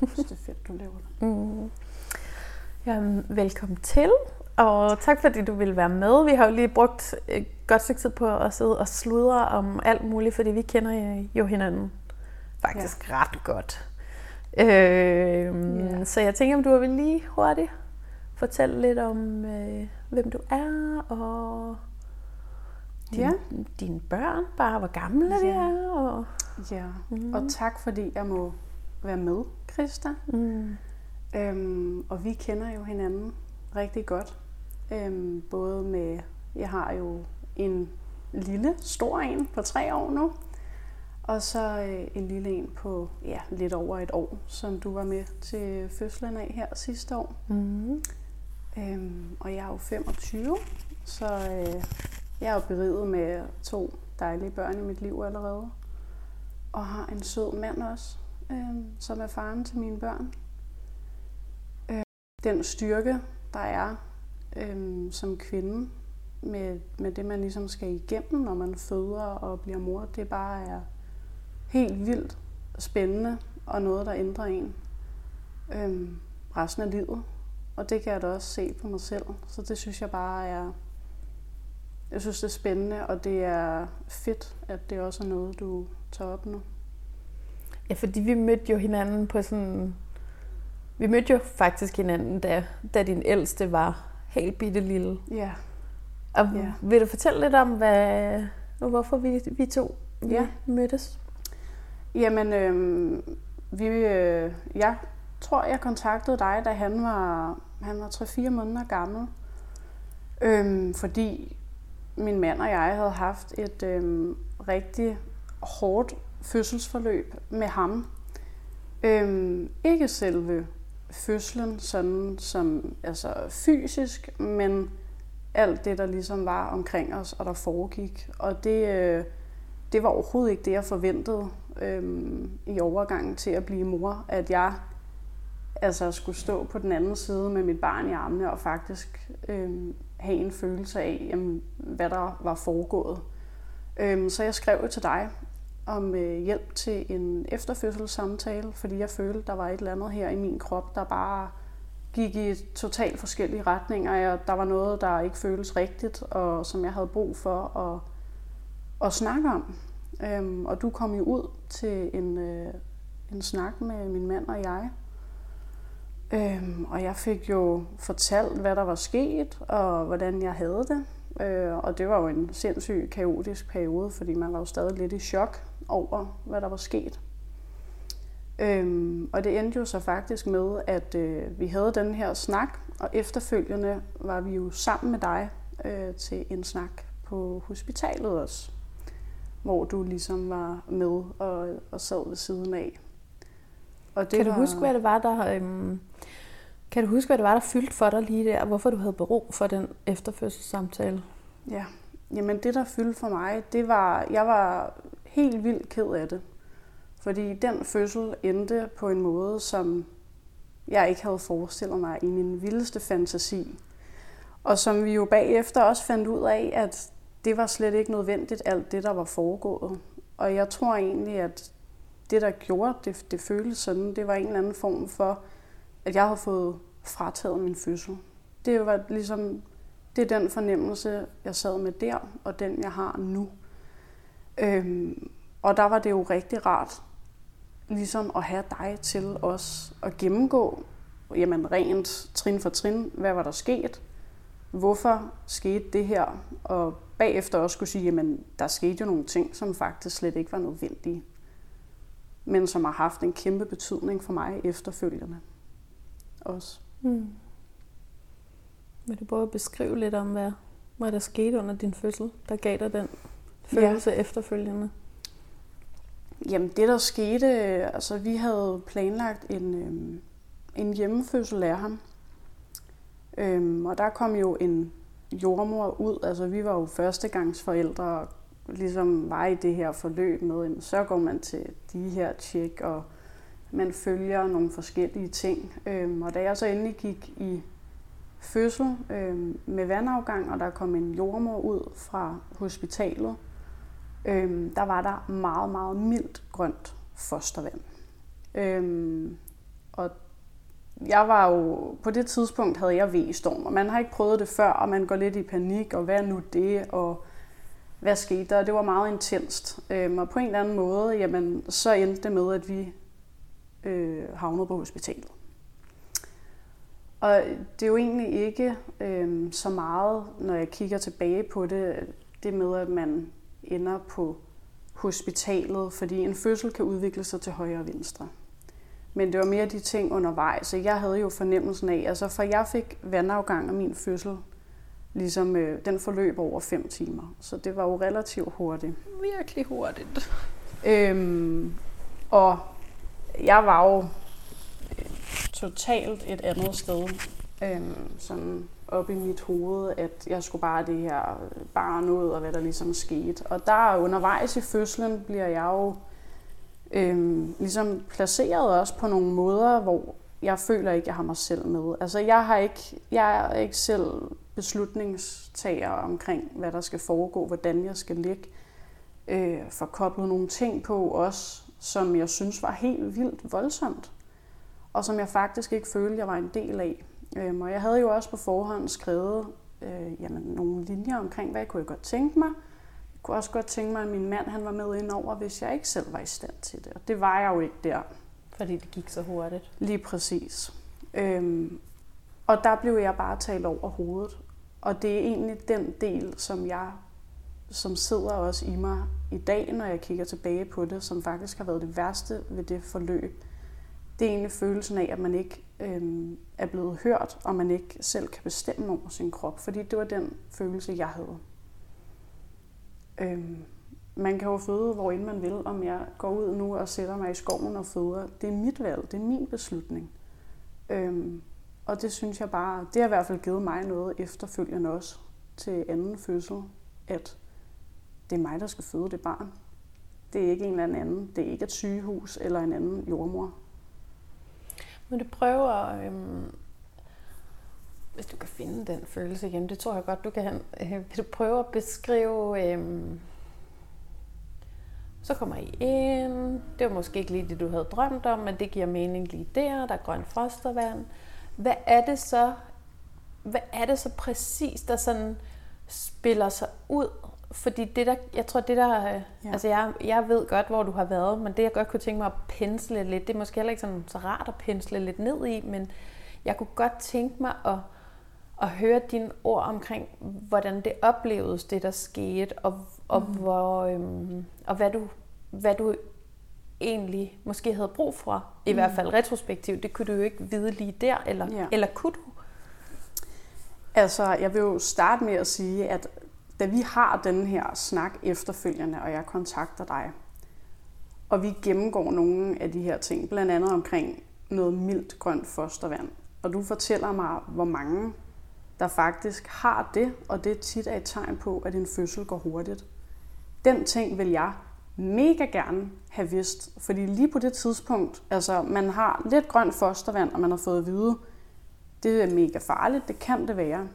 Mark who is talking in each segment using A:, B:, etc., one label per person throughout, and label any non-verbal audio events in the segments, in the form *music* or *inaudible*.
A: det er fedt, du laver det.
B: Mm. Jamen, velkommen til, og tak fordi du ville være med. Vi har jo lige brugt et godt stykke tid på at sidde og sludre om alt muligt, fordi vi kender jo hinanden faktisk ja. ret godt. Øh, ja. Så jeg tænker, om du vil lige hurtigt fortælle lidt om, øh, hvem du er, og din, ja. dine børn, bare hvor gamle ja. de er. Og,
A: ja, mm. og tak fordi jeg må være med, Christa. Mm. Øhm, og vi kender jo hinanden rigtig godt. Øhm, både med, jeg har jo en lille, stor en på tre år nu, og så øh, en lille en på ja, lidt over et år, som du var med til fødslen af her sidste år. Mm. Øhm, og jeg er jo 25, så øh, jeg er jo beriget med to dejlige børn i mit liv allerede. Og har en sød mand også, øh, som er faren til mine børn. Øh, den styrke, der er øh, som kvinde, med, med det, man ligesom skal igennem, når man føder og bliver mor, det bare er helt vildt spændende og noget, der ændrer en øh, resten af livet. Og det kan jeg da også se på mig selv. Så det synes jeg bare er... Jeg synes, det er spændende, og det er fedt, at det også er noget, du tager op nu.
B: Ja, fordi vi mødte jo hinanden på sådan... Vi mødte jo faktisk hinanden, da, da din ældste var helt bitte lille.
A: Ja.
B: Og ja. vil du fortælle lidt om, hvad, hvorfor vi, vi to ja. mødtes?
A: Jamen, øh, vi, øh, jeg tror, jeg kontaktede dig, da han var, han var 3-4 måneder gammel. Øh, fordi min mand og jeg havde haft et øh, rigtig hårdt fødselsforløb med ham. Øhm, ikke selve fødslen sådan som altså fysisk, men alt det, der ligesom var omkring os, og der foregik. Og det, øh, det var overhovedet ikke det, jeg forventede øh, i overgangen til at blive mor, at jeg altså skulle stå på den anden side med mit barn i armene og faktisk øh, have en følelse af, jamen, hvad der var foregået. Øh, så jeg skrev til dig om øh, hjælp til en efterfødselssamtale, fordi jeg følte, der var et eller andet her i min krop, der bare gik i totalt forskellige retninger. og der var noget, der ikke føltes rigtigt, og som jeg havde brug for at, at snakke om. Øhm, og du kom jo ud til en, øh, en snak med min mand og jeg. Øhm, og jeg fik jo fortalt, hvad der var sket, og hvordan jeg havde det. Øh, og det var jo en sindssygt kaotisk periode, fordi man var jo stadig lidt i chok over, hvad der var sket. Øhm, og det endte jo så faktisk med, at øh, vi havde den her snak, og efterfølgende var vi jo sammen med dig øh, til en snak på hospitalet også, hvor du ligesom var med og, og sad ved siden af.
B: Og det kan du var... huske, hvad det var, der... Øhm, kan du huske, hvad det var, der fyldte for dig lige der, og hvorfor du havde brug for den efterfødselssamtale?
A: Ja, jamen det, der fyldte for mig, det var, jeg var helt vildt ked af det. Fordi den fødsel endte på en måde, som jeg ikke havde forestillet mig i min vildeste fantasi. Og som vi jo bagefter også fandt ud af, at det var slet ikke nødvendigt, alt det, der var foregået. Og jeg tror egentlig, at det, der gjorde, det, det føles sådan, det var en eller anden form for, at jeg havde fået frataget min fødsel. Det var ligesom, det er den fornemmelse, jeg sad med der, og den, jeg har nu. Øhm, og der var det jo rigtig rart, ligesom at have dig til os at gennemgå, jamen rent trin for trin, hvad var der sket, hvorfor skete det her, og bagefter også skulle sige, jamen der skete jo nogle ting, som faktisk slet ikke var nødvendige, men som har haft en kæmpe betydning for mig efterfølgende også. Mm.
B: Vil du prøve at beskrive lidt om, hvad, hvad der skete under din fødsel, der gav dig den følelse ja. efterfølgende?
A: Jamen det der skete, altså vi havde planlagt en, øhm, en hjemmefødsel af ham. Øhm, og der kom jo en jordmor ud, altså vi var jo førstegangsforældre og ligesom var i det her forløb med, så går man til de her tjek, og man følger nogle forskellige ting. Øhm, og da jeg så endelig gik i fødsel øhm, med vandafgang, og der kom en jordmor ud fra hospitalet, øhm, der var der meget, meget mildt grønt fostervand. Øhm, Og jeg var jo, på det tidspunkt havde jeg V-storm, og man har ikke prøvet det før, og man går lidt i panik, og hvad er nu det, og hvad skete der? Det var meget intenst. Øhm, og på en eller anden måde, jamen, så endte det med, at vi øh, havnede på hospitalet. Og det er jo egentlig ikke øh, så meget, når jeg kigger tilbage på det, det med, at man ender på hospitalet, fordi en fødsel kan udvikle sig til højre og venstre. Men det var mere de ting undervejs, så jeg havde jo fornemmelsen af, altså for jeg fik vandafgang af min fødsel, ligesom øh, den forløb over fem timer. Så det var jo relativt hurtigt.
B: Virkelig hurtigt.
A: Øhm, og jeg var jo øh, totalt et andet sted, øhm, sådan op i mit hoved, at jeg skulle bare det her barn ud, og hvad der ligesom skete. Og der undervejs i fødslen bliver jeg jo øhm, ligesom placeret også på nogle måder, hvor jeg føler ikke, jeg har mig selv med. Altså jeg har ikke, jeg er ikke selv beslutningstager omkring, hvad der skal foregå, hvordan jeg skal ligge. Øh, for koblet nogle ting på også, som jeg synes var helt vildt voldsomt, og som jeg faktisk ikke følte, jeg var en del af. Øhm, og jeg havde jo også på forhånd skrevet øh, jamen, nogle linjer omkring, hvad jeg kunne godt tænke mig. Jeg kunne også godt tænke mig, at min mand han var med ind over, hvis jeg ikke selv var i stand til det. Og det var jeg jo ikke der.
B: Fordi det gik så hurtigt.
A: Lige præcis. Øhm, og der blev jeg bare talt over hovedet. Og det er egentlig den del, som jeg som sidder også i mig i dag, når jeg kigger tilbage på det, som faktisk har været det værste ved det forløb. Det er egentlig følelsen af, at man ikke øhm, er blevet hørt, og man ikke selv kan bestemme over sin krop. Fordi det var den følelse, jeg havde. Øhm, man kan jo føde, hvor end man vil. Om jeg går ud nu og sætter mig i skoven og føder, det er mit valg, det er min beslutning. Øhm, og det synes jeg bare, det har i hvert fald givet mig noget efterfølgende også til anden fødsel, at det er mig, der skal føde det barn. Det er ikke en eller anden. Det er ikke et sygehus eller en anden jordmor.
B: Men du prøver, øhm, hvis du kan finde den følelse igen, det tror jeg godt, du kan. Øh, vil du prøve at beskrive, øhm, så kommer I ind, det var måske ikke lige det, du havde drømt om, men det giver mening lige der, der er grøn fostervand. Hvad er det så, hvad er det så præcis, der sådan spiller sig ud fordi det der, jeg tror det der, ja. altså jeg, jeg ved godt, hvor du har været, men det jeg godt kunne tænke mig at pensle lidt, det er måske heller ikke sådan så rart at pensle lidt ned i, men jeg kunne godt tænke mig at, at høre dine ord omkring, hvordan det oplevedes, det der skete, og, og, mm. hvor, øhm, og hvad, du, hvad du egentlig måske havde brug for, i mm. hvert fald retrospektivt. Det kunne du jo ikke vide lige der, eller, ja. eller kunne du?
A: Altså, jeg vil jo starte med at sige, at da vi har den her snak efterfølgende, og jeg kontakter dig, og vi gennemgår nogle af de her ting, blandt andet omkring noget mildt grønt fostervand, og du fortæller mig, hvor mange der faktisk har det, og det tit er et tegn på, at en fødsel går hurtigt. Den ting vil jeg mega gerne have vidst, fordi lige på det tidspunkt, altså man har lidt grønt fostervand, og man har fået at vide, det er mega farligt, det kan det være.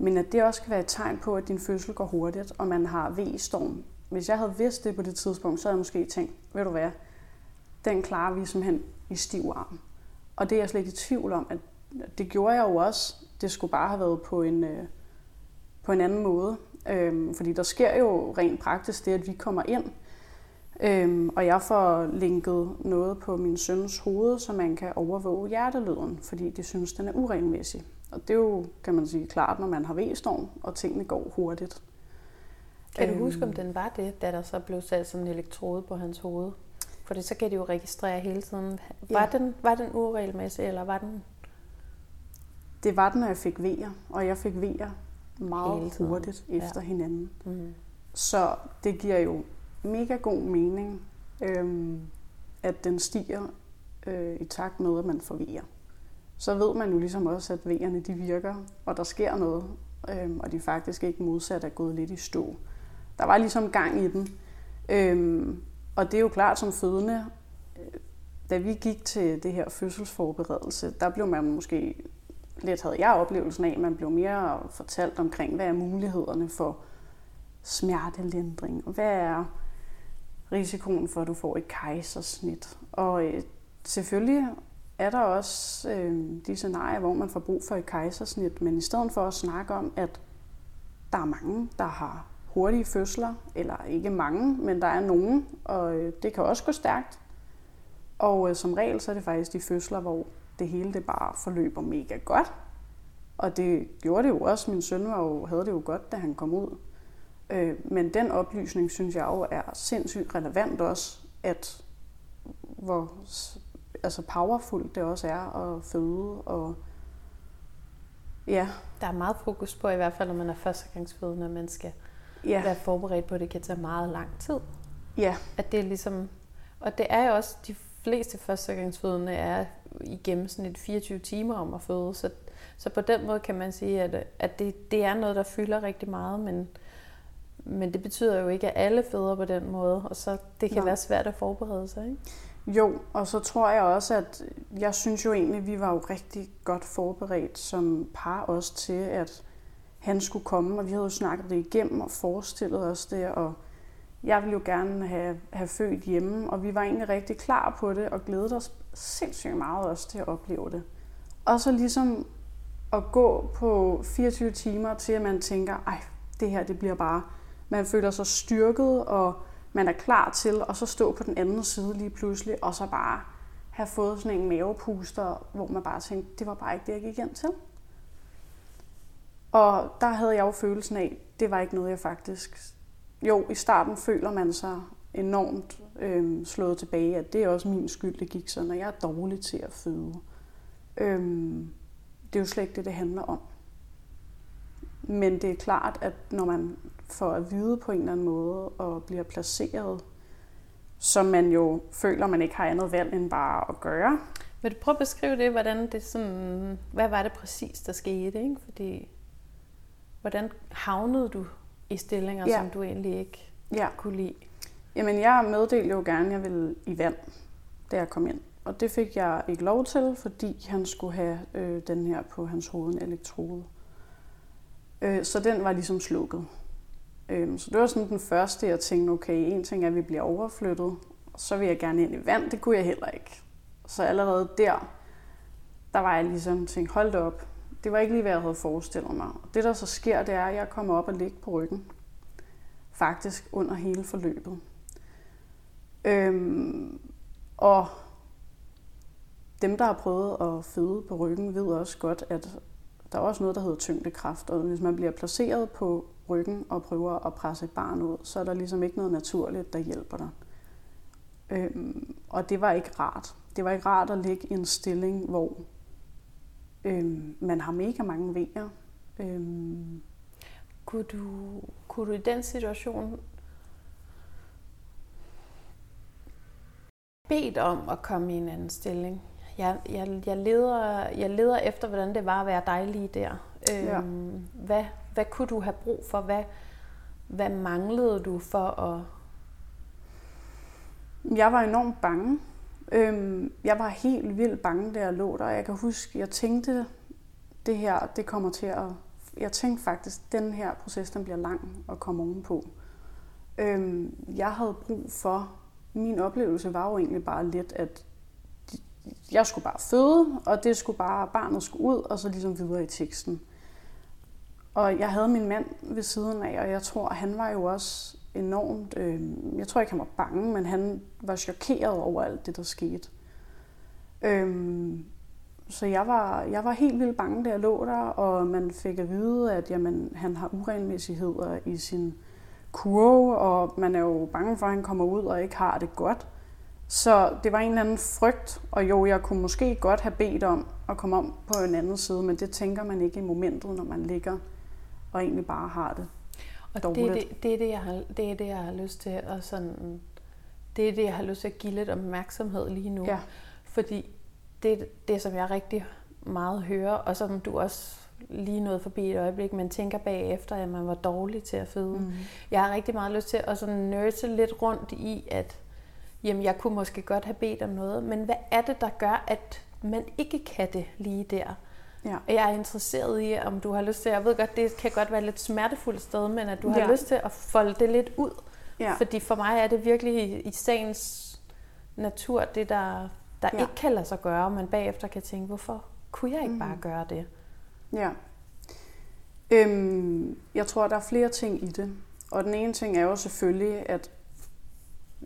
A: Men at det også kan være et tegn på, at din fødsel går hurtigt, og man har V-storm. Hvis jeg havde vidst det på det tidspunkt, så havde jeg måske tænkt, ved du hvad, den klarer vi simpelthen i stiv arm. Og det er jeg slet ikke i tvivl om, at det gjorde jeg jo også. Det skulle bare have været på en, øh, på en anden måde. Øhm, fordi der sker jo rent praktisk det, at vi kommer ind, øhm, og jeg får linket noget på min søns hoved, så man kan overvåge hjertelyden, fordi de synes, den er uregelmæssig. Og det er jo, kan man sige, klart, når man har v-storm, og tingene går hurtigt.
B: Kan du øhm, huske, om den var det, da der så blev sat sådan en elektrode på hans hoved? For det, så kan de jo registrere hele tiden. Var, ja. den, var den uregelmæssig, eller var den...
A: Det var den, når jeg fik V'er, og jeg fik V'er meget hurtigt efter ja. hinanden. Mm. Så det giver jo mega god mening, øhm, at den stiger øh, i takt med, at man får V'er så ved man jo ligesom også, at V'erne de virker, og der sker noget, øhm, og de faktisk ikke modsat er gået lidt i stå. Der var ligesom gang i den. Øhm, og det er jo klart som fødende, øh, da vi gik til det her fødselsforberedelse, der blev man måske, lidt havde jeg oplevelsen af, man blev mere fortalt omkring, hvad er mulighederne for smertelindring, og hvad er risikoen for, at du får et kejsersnit. Og øh, selvfølgelig er der også øh, de scenarier, hvor man får brug for et kejsersnit, men i stedet for at snakke om, at der er mange, der har hurtige fødsler, eller ikke mange, men der er nogen, og øh, det kan også gå stærkt. Og øh, som regel, så er det faktisk de fødsler, hvor det hele det bare forløber mega godt. Og det gjorde det jo også. Min søn var jo, havde det jo godt, da han kom ud. Øh, men den oplysning, synes jeg jo er sindssygt relevant også, at hvor altså powerful det også er at føde. Og, ja.
B: Der er meget fokus på, i hvert fald når man er førstegangsfødende, at man skal ja. være forberedt på, at det kan tage meget lang tid.
A: Ja.
B: At det er ligesom, og det er jo også, de fleste førstegangsfødende er i gennemsnit 24 timer om at føde, så, så på den måde kan man sige, at, at det, det er noget, der fylder rigtig meget, men, men det betyder jo ikke, at alle føder på den måde, og så det kan Nej. være svært at forberede sig, ikke?
A: Jo, og så tror jeg også, at jeg synes jo egentlig, at vi var jo rigtig godt forberedt som par også til, at han skulle komme, og vi havde jo snakket det igennem og forestillet os det, og jeg ville jo gerne have, have født hjemme, og vi var egentlig rigtig klar på det, og glædede os sindssygt meget også til at opleve det. Og så ligesom at gå på 24 timer til, at man tænker, ej, det her det bliver bare, man føler sig styrket, og man er klar til at så stå på den anden side lige pludselig, og så bare have fået sådan en mavepuster, hvor man bare tænkte, det var bare ikke det, jeg gik hjem til. Og der havde jeg jo følelsen af, det var ikke noget, jeg faktisk... Jo, i starten føler man sig enormt øh, slået tilbage, at det er også min skyld, det gik sådan, og jeg er dårlig til at føde. Øh, det er jo slet ikke det, det handler om. Men det er klart, at når man får at vide på en eller anden måde og bliver placeret, som man jo føler, man ikke har andet valg end bare at gøre.
B: Vil du prøve at beskrive det, hvordan det sådan, hvad var det præcis, der skete? Ikke? Fordi, hvordan havnede du i stillinger, ja. som du egentlig ikke ja. kunne lide?
A: Jamen, jeg meddelte jo gerne, at jeg ville i vand, da jeg kom ind. Og det fik jeg ikke lov til, fordi han skulle have øh, den her på hans hoved, en elektrode. Øh, så den var ligesom slukket. Øhm, så det var sådan den første, jeg tænkte, okay, en ting er, at vi bliver overflyttet, så vil jeg gerne ind i vand. Det kunne jeg heller ikke. Så allerede der, der var jeg ligesom tænkt, hold op. Det var ikke lige, hvad jeg havde forestillet mig. Og det, der så sker, det er, at jeg kommer op og ligger på ryggen. Faktisk under hele forløbet. Øhm, og dem, der har prøvet at føde på ryggen, ved også godt, at der er også noget, der hedder tyngdekraft. Og hvis man bliver placeret på ryggen og prøver at presse et barn ud, så er der ligesom ikke noget naturligt, der hjælper dig. Øhm, og det var ikke rart. Det var ikke rart at ligge i en stilling, hvor øhm, man har mega mange vejer. Øhm.
B: Kunne, du, kunne du i den situation bedt om at komme i en anden stilling? Jeg, jeg, jeg, leder, jeg leder efter, hvordan det var at være dig lige der. Øhm, ja. hvad, hvad kunne du have brug for? Hvad, hvad manglede du for at...
A: Jeg var enormt bange. Øhm, jeg var helt vildt bange, da jeg lå der. Jeg kan huske, jeg tænkte, det her, det kommer til at... Jeg tænkte faktisk, den her proces, den bliver lang at komme ovenpå. Øhm, jeg havde brug for... Min oplevelse var jo egentlig bare lidt, at jeg skulle bare føde, og det skulle bare, barnet skulle ud, og så ligesom videre i teksten. Og jeg havde min mand ved siden af, og jeg tror, han var jo også enormt, øh, jeg tror ikke, han var bange, men han var chokeret over alt det, der skete. Øh, så jeg var, jeg var helt vildt bange, da jeg lå der, og man fik at vide, at jamen, han har uregelmæssigheder i sin kurve, og man er jo bange for, at han kommer ud og ikke har det godt. Så det var en eller anden frygt, og jo, jeg kunne måske godt have bedt om at komme om på en anden side, men det tænker man ikke i momentet, når man ligger og egentlig bare har det
B: og dårligt. det er det, det, er det, jeg har, det er det, jeg har lyst til at sådan, det er det, jeg har lyst til at give lidt opmærksomhed lige nu.
A: Ja.
B: Fordi det, det, som jeg rigtig meget hører, og som du også lige noget forbi et øjeblik, men tænker bagefter, at man var dårlig til at føde. Mm. Jeg har rigtig meget lyst til at sådan nørse lidt rundt i, at jamen, jeg kunne måske godt have bedt om noget, men hvad er det, der gør, at man ikke kan det lige der? Ja. Jeg er interesseret i, om du har lyst til, jeg ved godt, det kan godt være lidt smertefuldt sted, men at du har ja. lyst til at folde det lidt ud. Ja. Fordi for mig er det virkelig i sagens natur, det der der ja. ikke kan lade sig gøre, men bagefter kan tænke, hvorfor kunne jeg ikke mm. bare gøre det?
A: Ja. Øhm, jeg tror, der er flere ting i det. Og den ene ting er jo selvfølgelig, at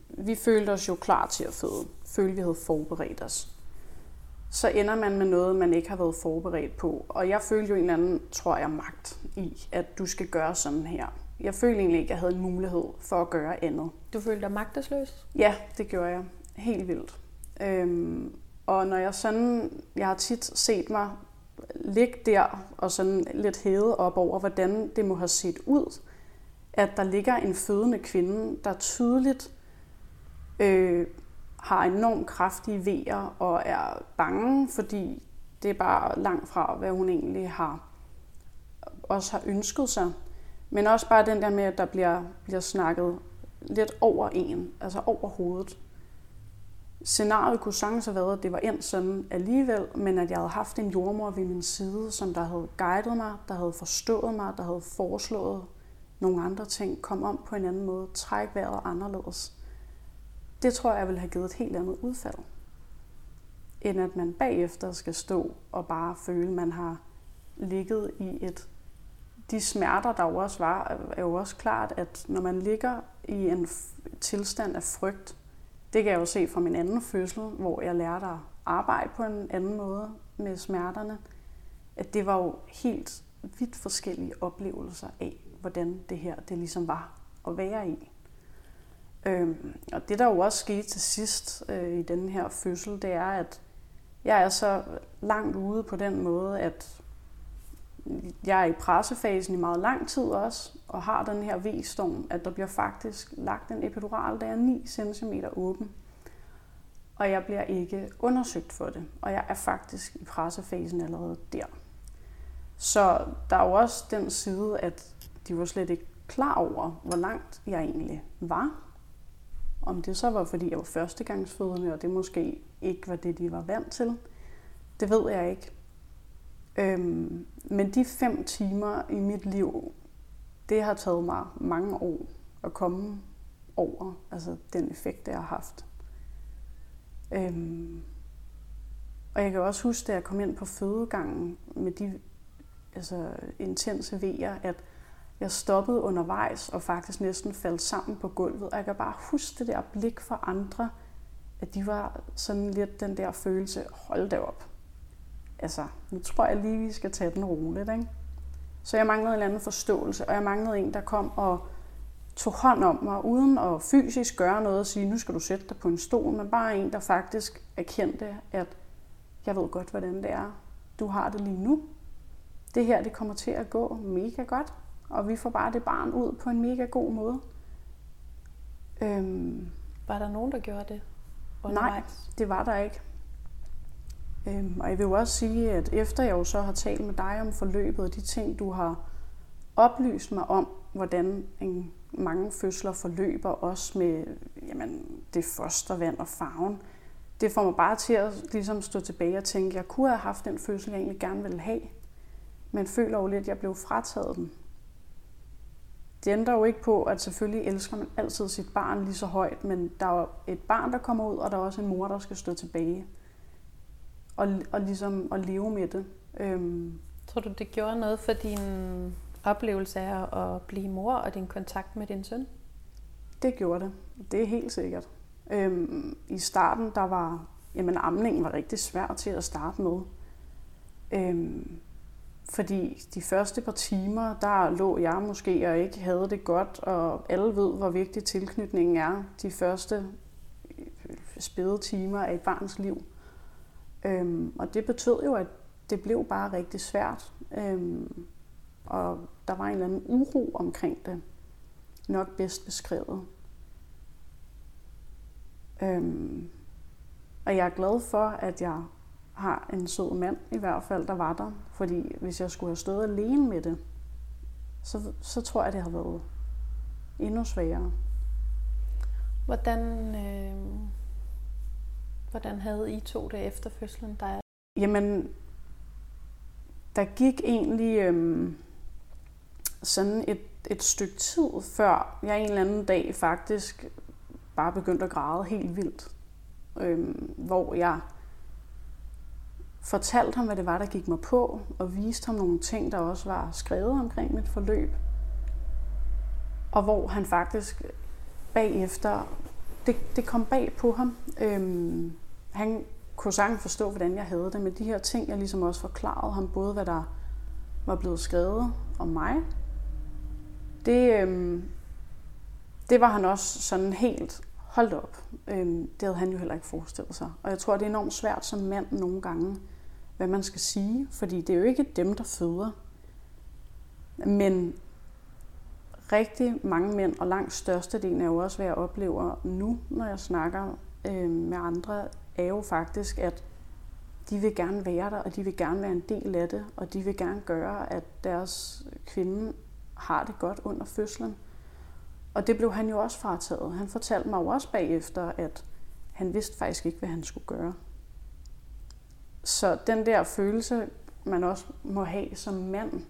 A: vi følte os jo klar til at føde. Følte, vi havde forberedt os. Så ender man med noget, man ikke har været forberedt på. Og jeg følte jo en eller anden, tror jeg, magt i, at du skal gøre sådan her. Jeg følte egentlig ikke, at jeg havde en mulighed for at gøre andet.
B: Du følte dig magtesløs?
A: Ja, det gjorde jeg. Helt vildt. Øhm, og når jeg sådan, jeg har tit set mig ligge der og sådan lidt hævet op over, hvordan det må have set ud, at der ligger en fødende kvinde, der tydeligt øh, har enormt kraftige vejer og er bange, fordi det er bare langt fra, hvad hun egentlig har også har ønsket sig. Men også bare den der med, at der bliver, bliver snakket lidt over en, altså over hovedet. Scenariet kunne sagtens have været, at det var endt sådan alligevel, men at jeg havde haft en jordmor ved min side, som der havde guidet mig, der havde forstået mig, der havde foreslået nogle andre ting, kom om på en anden måde, træk vejret anderledes. Det tror jeg vil have givet et helt andet udfald, end at man bagefter skal stå og bare føle, at man har ligget i et de smerter, der jo også var, er jo også klart, at når man ligger i en tilstand af frygt, det kan jeg jo se fra min anden fødsel, hvor jeg lærte at arbejde på en anden måde med smerterne, at det var jo helt vidt forskellige oplevelser af, hvordan det her det ligesom var at være i. Øhm, og det der jo også skete til sidst øh, i den her fødsel, det er, at jeg er så langt ude på den måde, at jeg er i pressefasen i meget lang tid også, og har den her V-storm, at der bliver faktisk lagt en epidural, der er 9 cm åben. Og jeg bliver ikke undersøgt for det, og jeg er faktisk i pressefasen allerede der. Så der er jo også den side, at de var slet ikke klar over, hvor langt jeg egentlig var. Om det så var, fordi jeg var førstegangsfødende, og det måske ikke var det, de var vant til, det ved jeg ikke. Øhm, men de fem timer i mit liv, det har taget mig mange år at komme over, altså den effekt, det har haft. Øhm, og jeg kan også huske, da jeg kom ind på fødegangen med de altså, intense vejer, at jeg stoppede undervejs og faktisk næsten faldt sammen på gulvet. Og jeg kan bare huske det der blik for andre, at de var sådan lidt den der følelse, hold da op, altså, nu tror jeg lige, vi skal tage den roligt, ikke? Så jeg manglede en eller anden forståelse, og jeg manglede en, der kom og tog hånd om mig, uden at fysisk gøre noget og sige, nu skal du sætte dig på en stol, men bare en, der faktisk erkendte, at jeg ved godt, hvordan det er. Du har det lige nu. Det her, det kommer til at gå mega godt, og vi får bare det barn ud på en mega god måde.
B: Øhm, var der nogen, der gjorde det?
A: Undervejs? Nej, det var der ikke. Øhm, og jeg vil jo også sige, at efter jeg jo så har talt med dig om forløbet og de ting, du har oplyst mig om, hvordan en, mange fødsler forløber, også med jamen, det fostervand og farven, det får mig bare til at ligesom stå tilbage og tænke, at jeg kunne have haft den fødsel, jeg egentlig gerne ville have, men føler jo lidt, at jeg blev frataget den. Det ændrer jo ikke på, at selvfølgelig elsker man altid sit barn lige så højt, men der er et barn, der kommer ud, og der er også en mor, der skal stå tilbage og, og ligesom at leve med det. Øhm.
B: Tror du, det gjorde noget for din oplevelse af at blive mor og din kontakt med din søn?
A: Det gjorde det. Det er helt sikkert. Øhm, I starten, der var, jamen amningen var rigtig svær til at starte med. Øhm, fordi de første par timer, der lå jeg måske og ikke havde det godt, og alle ved, hvor vigtig tilknytningen er de første øh, spæde timer af et barns liv. Øhm, og det betød jo, at det blev bare rigtig svært. Øhm, og der var en eller anden uro omkring det. Nok bedst beskrevet. Øhm, og jeg er glad for, at jeg har en sød mand i hvert fald, der var der. Fordi hvis jeg skulle have stået alene med det, så, så tror jeg, det har været endnu sværere.
B: Hvordan, øh, Hvordan havde I to det efter fødslen dig?
A: Jamen, der gik egentlig øhm, sådan et, et stykke tid, før jeg en eller anden dag faktisk bare begyndte at græde helt vildt. Øhm, hvor jeg fortalte ham, hvad det var, der gik mig på, og viste ham nogle ting, der også var skrevet omkring mit forløb. Og hvor han faktisk bagefter, det, det kom bag på ham. Øhm, han kunne sagtens forstå, hvordan jeg havde det, men de her ting, jeg ligesom også forklarede ham, både hvad der var blevet skrevet om mig, det, øhm, det var han også sådan helt holdt op. Øhm, det havde han jo heller ikke forestillet sig. Og jeg tror, det er enormt svært som mand nogle gange, hvad man skal sige, fordi det er jo ikke dem, der føder. Men rigtig mange mænd, og langt størstedelen er jo også, hvad jeg oplever nu, når jeg snakker øh, med andre, er jo faktisk, at de vil gerne være der, og de vil gerne være en del af det, og de vil gerne gøre, at deres kvinde har det godt under fødslen. Og det blev han jo også frataget. Han fortalte mig jo også bagefter, at han vidste faktisk ikke, hvad han skulle gøre. Så den der følelse, man også må have som mand,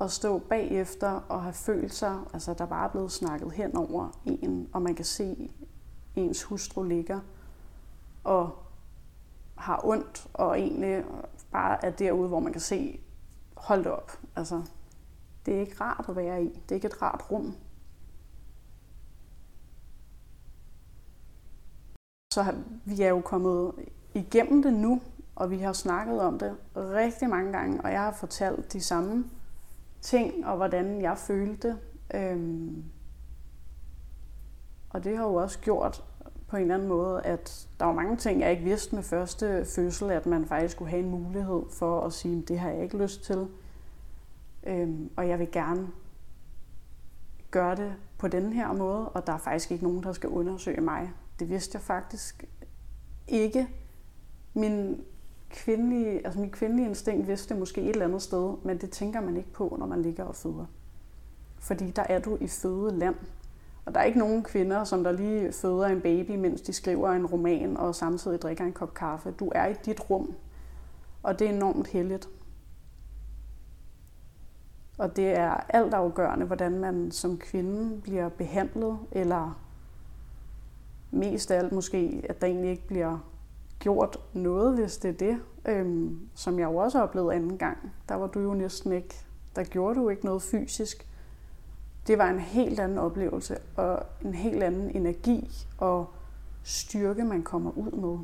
A: at stå bagefter og have følt sig, altså der bare er blevet snakket hen over en, og man kan se ens hustru ligger og har ondt, og egentlig bare er derude, hvor man kan se, hold op, altså det er ikke rart at være i, det er ikke et rart rum. Så vi er jo kommet igennem det nu, og vi har snakket om det rigtig mange gange, og jeg har fortalt de samme ting, og hvordan jeg følte. Øhm, og det har jo også gjort på en eller anden måde, at der var mange ting, jeg ikke vidste med første fødsel, at man faktisk skulle have en mulighed for at sige, det har jeg ikke lyst til. Øhm, og jeg vil gerne gøre det på den her måde, og der er faktisk ikke nogen, der skal undersøge mig. Det vidste jeg faktisk ikke. Min kvindelige, altså mit kvindelige instinkt vidste måske et eller andet sted, men det tænker man ikke på, når man ligger og føder. Fordi der er du i fødeland. Og der er ikke nogen kvinder, som der lige føder en baby, mens de skriver en roman og samtidig drikker en kop kaffe. Du er i dit rum, og det er enormt heldigt. Og det er alt afgørende, hvordan man som kvinde bliver behandlet, eller mest af alt måske, at der egentlig ikke bliver gjort noget, hvis det er det, øhm, som jeg jo også oplevede anden gang. Der var du jo næsten ikke, der gjorde du ikke noget fysisk. Det var en helt anden oplevelse, og en helt anden energi og styrke, man kommer ud med.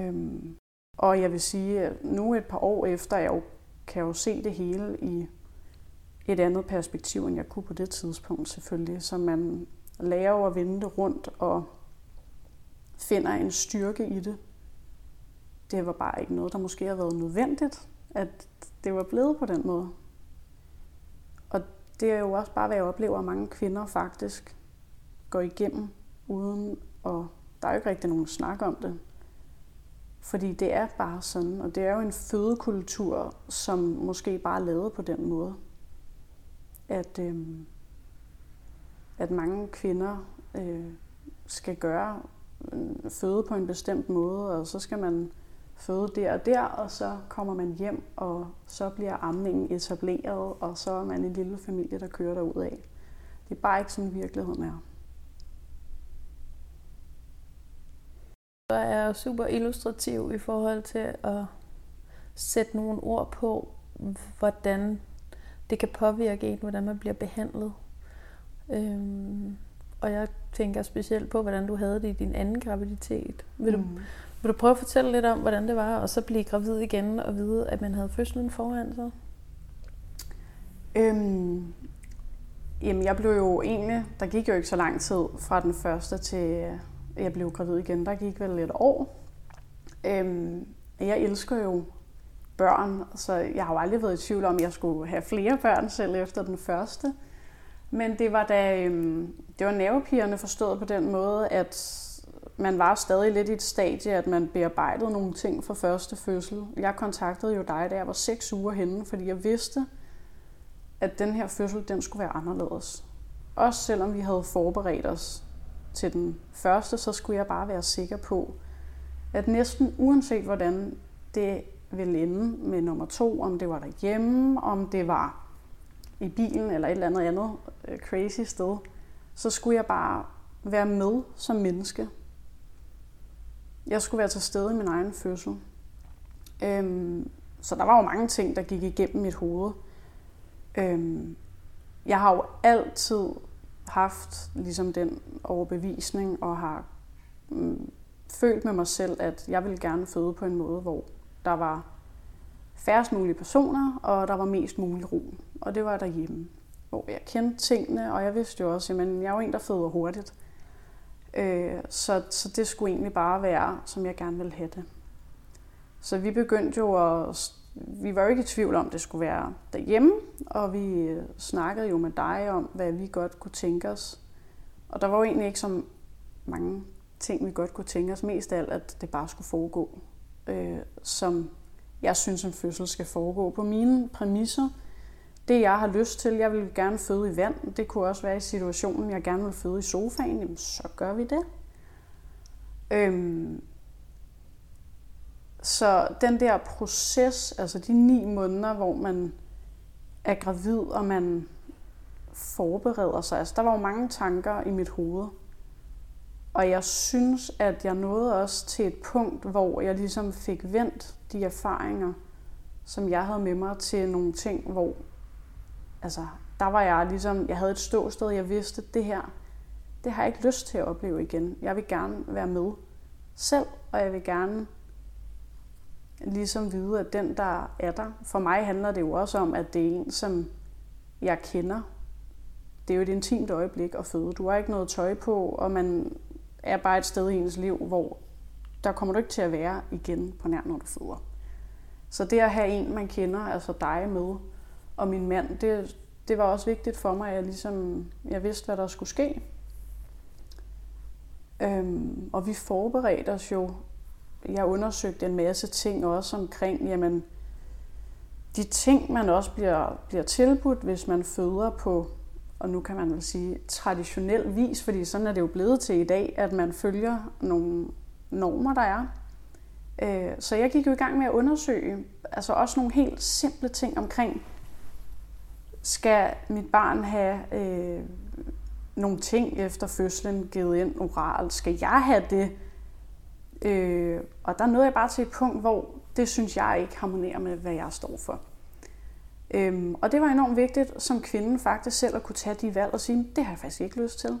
A: Øhm, og jeg vil sige, at nu et par år efter, jeg jo, kan jeg jo se det hele i et andet perspektiv, end jeg kunne på det tidspunkt selvfølgelig. Så man lærer at vende det rundt og finder en styrke i det. Det var bare ikke noget, der måske har været nødvendigt, at det var blevet på den måde. Og det er jo også bare, hvad jeg oplever, at mange kvinder faktisk går igennem, uden og der er jo ikke rigtig nogen snak om det. Fordi det er bare sådan, og det er jo en fødekultur, som måske bare er lavet på den måde. At, øh, at mange kvinder øh, skal gøre føde på en bestemt måde, og så skal man føde der og der, og så kommer man hjem, og så bliver amningen etableret, og så er man en lille familie, der kører derud af. Det er bare ikke sådan, virkeligheden er.
B: Det er super illustrativ i forhold til at sætte nogle ord på, hvordan det kan påvirke en, hvordan man bliver behandlet. Øhm, og jeg tænker specielt på, hvordan du havde det i din anden graviditet. Vil du, mm. vil du prøve at fortælle lidt om, hvordan det var, og så blive gravid igen og vide, at man havde fødslen foran sig?
A: Øhm, jamen, jeg blev jo egentlig, der gik jo ikke så lang tid fra den første til jeg blev gravid igen. Der gik vel et år. Øhm, jeg elsker jo børn, så jeg har jo aldrig været i tvivl om, at jeg skulle have flere børn selv efter den første. Men det var da, øhm, det var nervepigerne forstået på den måde, at man var stadig lidt i et stadie, at man bearbejdede nogle ting fra første fødsel. Jeg kontaktede jo dig, da jeg var seks uger henne, fordi jeg vidste, at den her fødsel, den skulle være anderledes. Også selvom vi havde forberedt os til den første, så skulle jeg bare være sikker på, at næsten uanset hvordan det ville ende med nummer to, om det var derhjemme, om det var i bilen eller et eller andet andet øh, crazy sted, så skulle jeg bare være med som menneske. jeg skulle være til stede i min egen fødsel. Øhm, så der var jo mange ting, der gik igennem mit hoved. Øhm, jeg har jo altid haft ligesom den overbevisning og har mm, følt med mig selv, at jeg ville gerne føde på en måde, hvor der var færrest mulige personer, og der var mest mulig ro. Og det var derhjemme, hvor jeg kendte tingene, og jeg vidste jo også, at jeg er jo en, der føder hurtigt. Øh, så, så det skulle egentlig bare være, som jeg gerne ville have det. Så vi begyndte jo at... Vi var jo ikke i tvivl om, at det skulle være derhjemme, og vi øh, snakkede jo med dig om, hvad vi godt kunne tænke os. Og der var jo egentlig ikke så mange ting, vi godt kunne tænke os. Mest af alt, at det bare skulle foregå, øh, som jeg synes, en fødsel skal foregå på mine præmisser. Det, jeg har lyst til, jeg vil gerne føde i vand. Det kunne også være i situationen, jeg gerne vil føde i sofaen. Jamen, så gør vi det. Øhm, så den der proces, altså de ni måneder, hvor man er gravid, og man forbereder sig, altså der var jo mange tanker i mit hoved. Og jeg synes, at jeg nåede også til et punkt, hvor jeg ligesom fik vendt de erfaringer, som jeg havde med mig til nogle ting, hvor altså, der var jeg ligesom, jeg havde et ståsted, jeg vidste, det her, det har jeg ikke lyst til at opleve igen. Jeg vil gerne være med selv, og jeg vil gerne ligesom vide, at den, der er der, for mig handler det jo også om, at det er en, som jeg kender. Det er jo et intimt øjeblik at føde. Du har ikke noget tøj på, og man er bare et sted i ens liv, hvor der kommer du ikke til at være igen på nær, når du føder. Så det at have en, man kender, altså dig med, og min mand, det, det var også vigtigt for mig, at jeg, ligesom, jeg vidste, hvad der skulle ske. Øhm, og vi forberedte os jo. Jeg undersøgte en masse ting også omkring, jamen, de ting, man også bliver, bliver tilbudt, hvis man føder på, og nu kan man vel sige traditionel vis, fordi sådan er det jo blevet til i dag, at man følger nogle normer, der er. Øh, så jeg gik jo i gang med at undersøge, altså også nogle helt simple ting omkring, skal mit barn have øh, nogle ting efter fødslen givet ind oralt? Skal jeg have det? Øh, og der nåede jeg bare til et punkt, hvor det synes jeg ikke harmonerer med, hvad jeg står for. Øhm, og det var enormt vigtigt som kvinde faktisk selv at kunne tage de valg og sige, det har jeg faktisk ikke lyst til.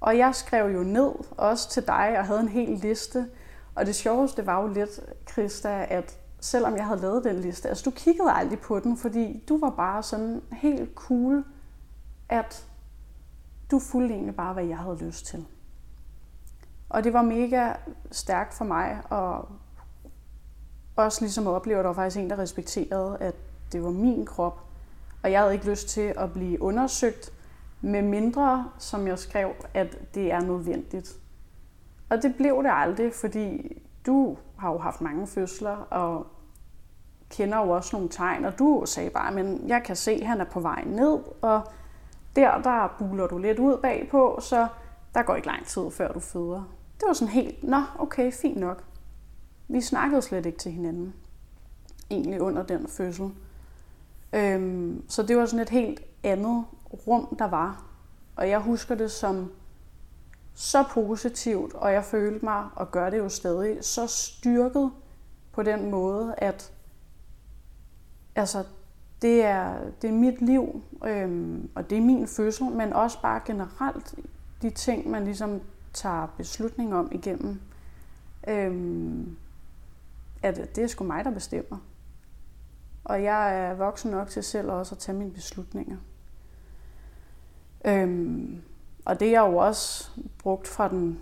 A: Og jeg skrev jo ned også til dig og havde en hel liste. Og det sjoveste var jo lidt, Krista, at selvom jeg havde lavet den liste, altså du kiggede aldrig på den, fordi du var bare sådan helt cool, at du fulgte egentlig bare, hvad jeg havde lyst til. Og det var mega stærkt for mig, og også ligesom at opleve, at der var faktisk en, der respekterede, at det var min krop, og jeg havde ikke lyst til at blive undersøgt, med mindre, som jeg skrev, at det er nødvendigt. Og det blev det aldrig, fordi du har jo haft mange fødsler, og kender jo også nogle tegn, og du sagde bare, men jeg kan se, at han er på vej ned, og der, der buler du lidt ud bagpå, så der går ikke lang tid, før du føder. Det var sådan helt, nå, okay, fint nok. Vi snakkede slet ikke til hinanden, egentlig under den fødsel. Øhm, så det var sådan et helt andet rum, der var. Og jeg husker det som så positivt, og jeg følte mig, og gør det jo stadig, så styrket på den måde, at altså, det er, det er mit liv, øhm, og det er min fødsel, men også bare generelt de ting, man ligesom tager beslutning om igennem, øhm, at det er sgu mig, der bestemmer. Og jeg er voksen nok til selv også at tage mine beslutninger. Øhm, og det jeg jo også brugt fra den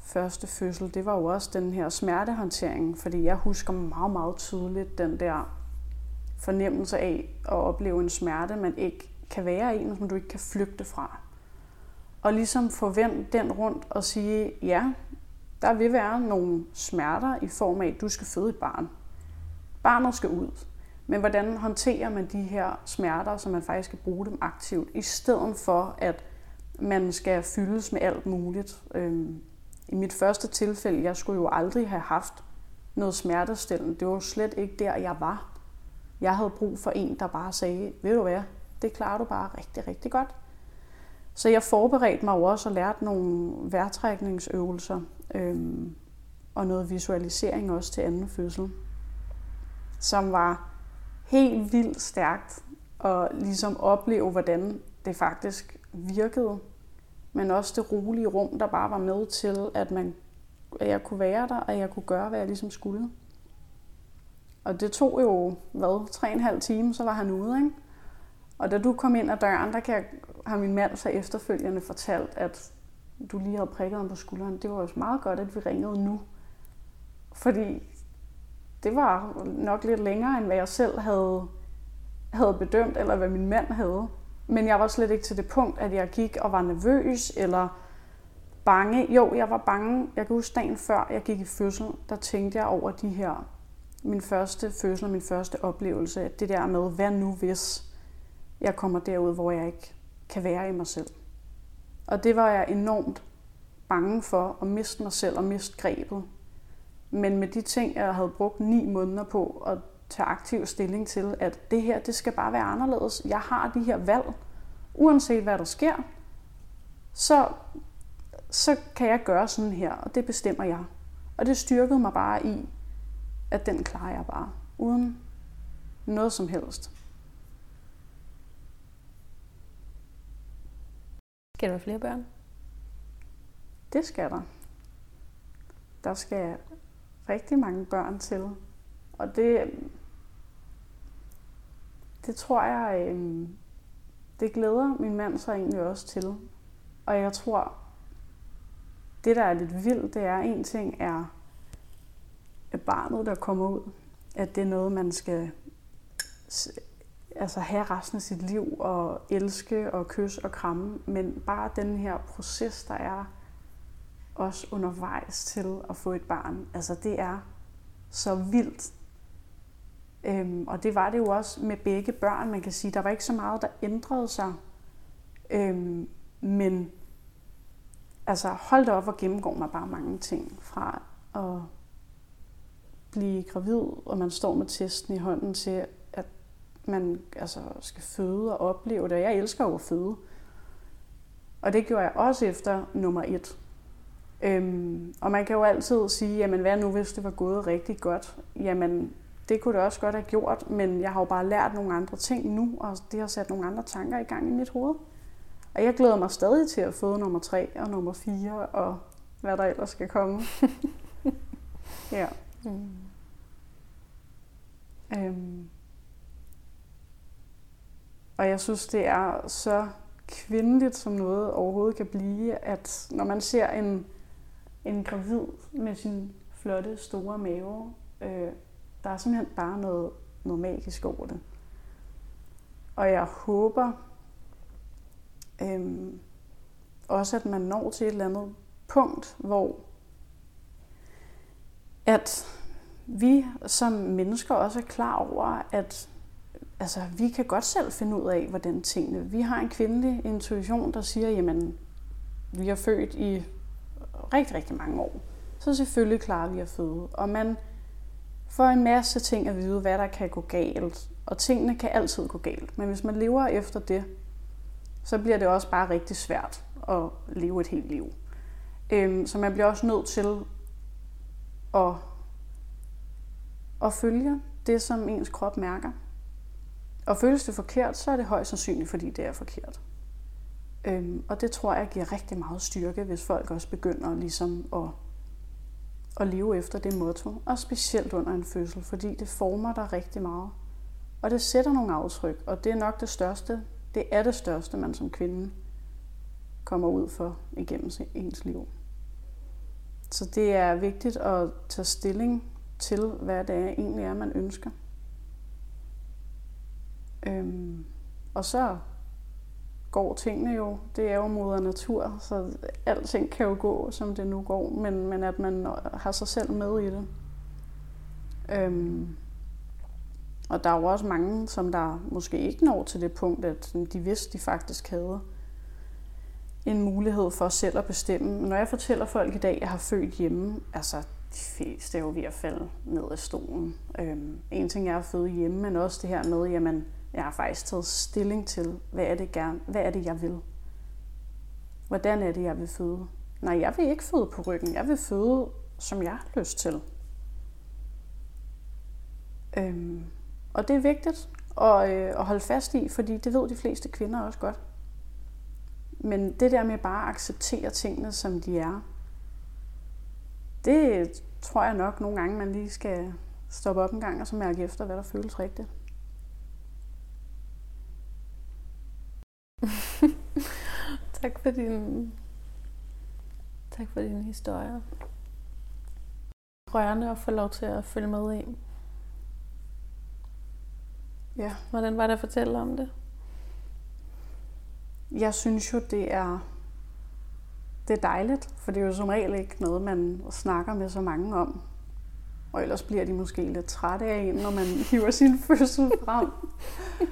A: første fødsel, det var jo også den her smertehåndtering, fordi jeg husker meget, meget tydeligt den der fornemmelse af at opleve en smerte, man ikke kan være i, som du ikke kan flygte fra. Og ligesom få vendt den rundt og sige, ja, der vil være nogle smerter i form af, at du skal føde et barn. Barnet skal ud. Men hvordan håndterer man de her smerter, så man faktisk skal bruge dem aktivt, i stedet for at man skal fyldes med alt muligt. Øhm, I mit første tilfælde, jeg skulle jo aldrig have haft noget smertestillende. Det var jo slet ikke der, jeg var. Jeg havde brug for en, der bare sagde, ved du hvad, det klarer du bare rigtig, rigtig godt. Så jeg forberedte mig jo også og lærte nogle værtrækningsøvelser, øhm, og noget visualisering også til anden fødsel, som var helt vildt stærkt at ligesom opleve, hvordan det faktisk virkede, men også det rolige rum, der bare var med til, at, man, at jeg kunne være der, og jeg kunne gøre, hvad jeg ligesom skulle. Og det tog jo, hvad, tre og en halv time, så var han ude, ikke? Og da du kom ind ad døren, der kan jeg, har min mand så efterfølgende fortalt, at du lige havde prikket ham på skulderen. Det var jo meget godt, at vi ringede nu. Fordi det var nok lidt længere, end hvad jeg selv havde, havde bedømt, eller hvad min mand havde. Men jeg var slet ikke til det punkt, at jeg gik og var nervøs, eller bange. Jo, jeg var bange. Jeg kan huske dagen før jeg gik i fødsel, der tænkte jeg over de her, min første følelse og min første oplevelse. Det der med, hvad nu hvis jeg kommer derud, hvor jeg ikke kan være i mig selv. Og det var jeg enormt bange for at miste mig selv og miste grebet. Men med de ting, jeg havde brugt ni måneder på at tage aktiv stilling til, at det her, det skal bare være anderledes. Jeg har de her valg. Uanset hvad der sker, så, så kan jeg gøre sådan her, og det bestemmer jeg. Og det styrkede mig bare i, at den klarer jeg bare, uden noget som helst.
B: Skal der være flere børn?
A: Det skal der. Der skal rigtig mange børn til. Og det, det tror jeg, øhm, det glæder min mand så egentlig også til. Og jeg tror, det der er lidt vildt, det er, en ting er at barnet, der kommer ud. At det er noget, man skal altså have resten af sit liv og elske og kysse og kramme. Men bare den her proces, der er også undervejs til at få et barn, altså det er så vildt. Øhm, og det var det jo også med begge børn, man kan sige. Der var ikke så meget, der ændrede sig. Øhm, men altså hold da op og gennemgår mig bare mange ting fra at blive gravid, og man står med testen i hånden til, at man altså, skal føde og opleve det. Jeg elsker jo at føde. Og det gjorde jeg også efter nummer et. Øhm, og man kan jo altid sige, jamen hvad nu, hvis det var gået rigtig godt? Jamen, det kunne det også godt have gjort, men jeg har jo bare lært nogle andre ting nu, og det har sat nogle andre tanker i gang i mit hoved. Og jeg glæder mig stadig til at få nummer 3 og nummer 4 og hvad der ellers skal komme. *laughs* ja. Mm. Øhm. Og jeg synes, det er så kvindeligt, som noget overhovedet kan blive, at når man ser en, en gravid med sin flotte, store mave, øh, der er simpelthen bare noget, noget magisk over det. Og jeg håber øh, også, at man når til et eller andet punkt, hvor at vi som mennesker også er klar over, at altså, vi kan godt selv finde ud af, hvordan tingene... Vi har en kvindelig intuition, der siger, jamen, vi er født i rigtig, rigtig mange år. Så selvfølgelig klarer vi at føde. Og man får en masse ting at vide, hvad der kan gå galt. Og tingene kan altid gå galt. Men hvis man lever efter det, så bliver det også bare rigtig svært at leve et helt liv. Øhm, så man bliver også nødt til at, og følger det, som ens krop mærker. Og føles det forkert, så er det højst sandsynligt, fordi det er forkert. Øhm, og det tror jeg giver rigtig meget styrke, hvis folk også begynder ligesom at at leve efter det motto, og specielt under en fødsel, fordi det former dig rigtig meget. Og det sætter nogle aftryk, og det er nok det største, det er det største, man som kvinde kommer ud for igennem ens liv. Så det er vigtigt at tage stilling til, hvad det er, egentlig er, man ønsker. Øhm, og så går tingene jo. Det er jo moder natur, så alting kan jo gå, som det nu går, men, men at man har sig selv med i det. Øhm, og der er jo også mange, som der måske ikke når til det punkt, at de vidste, de faktisk havde en mulighed for selv at bestemme. Når jeg fortæller folk i dag, at jeg har født hjemme, altså de fleste er jo ved at falde ned af stolen. Øhm, en ting er at føde hjemme, men også det her med, jamen, jeg har faktisk taget stilling til, hvad er det, gerne, hvad er det jeg vil. Hvordan er det, jeg vil føde? Nej, jeg vil ikke føde på ryggen. Jeg vil føde som jeg har lyst til. Øhm, og det er vigtigt at, øh, at holde fast i, fordi det ved de fleste kvinder også godt. Men det der med bare at acceptere tingene, som de er, det tror jeg nok nogle gange, man lige skal stoppe op en gang og så mærke efter, hvad der føles rigtigt. *laughs*
B: tak for din tak for din historie. Rørende at få lov til at følge med i.
A: Ja.
B: Hvordan var det at fortælle om det?
A: Jeg synes jo, det er, det er dejligt, for det er jo som regel ikke noget, man snakker med så mange om. Og ellers bliver de måske lidt trætte af en, når man *laughs* hiver sin fødsel frem. *laughs*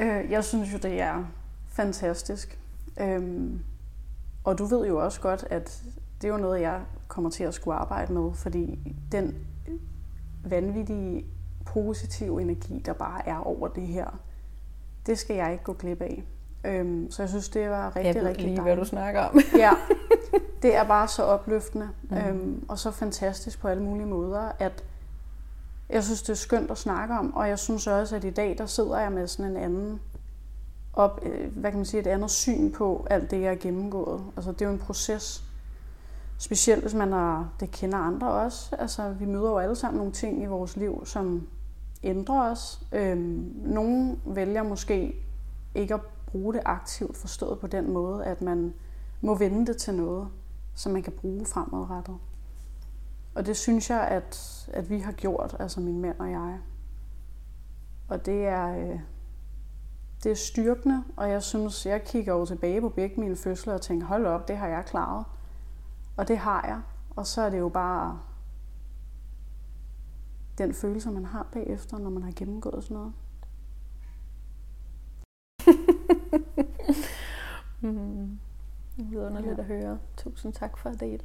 A: Øh, jeg synes jo, det er fantastisk. Øhm, og du ved jo også godt, at det er jo noget, jeg kommer til at skulle arbejde med, fordi den vanvittige positive energi, der bare er over det her, det skal jeg ikke gå glip af. Øhm, så jeg synes, det var rigtig,
B: jeg ved
A: rigtig
B: lige,
A: dejligt.
B: hvad du snakker om.
A: ja, *laughs* *laughs* det er bare så opløftende
B: Mm.
A: øhm, og så fantastisk på alle mulige måder, at jeg synes, det er skønt at snakke om, og jeg synes også, at i dag, der sidder jeg med sådan en anden op, øh, hvad kan man sige, et andet syn på alt det, jeg har gennemgået. Altså, det er jo en proces, specielt hvis man har, det kender andre også. Altså, vi møder jo alle sammen nogle ting i vores liv, som ændrer os. Øhm, nogle vælger måske ikke at bruge det aktivt forstået på den måde, at man må vende det til noget, som man kan bruge fremadrettet. Og det synes jeg, at, at vi har gjort, altså min mand og jeg. Og det er, øh, det er styrkende, og jeg synes, jeg kigger over tilbage på begge mine fødsler og tænker, hold op, det har jeg klaret. Og det har jeg. Og så er det jo bare den følelse, man har bagefter, når man har gennemgået sådan noget. *laughs*
B: mm. Det er underligt
A: Ja.
B: at høre. Tusind tak for at dele.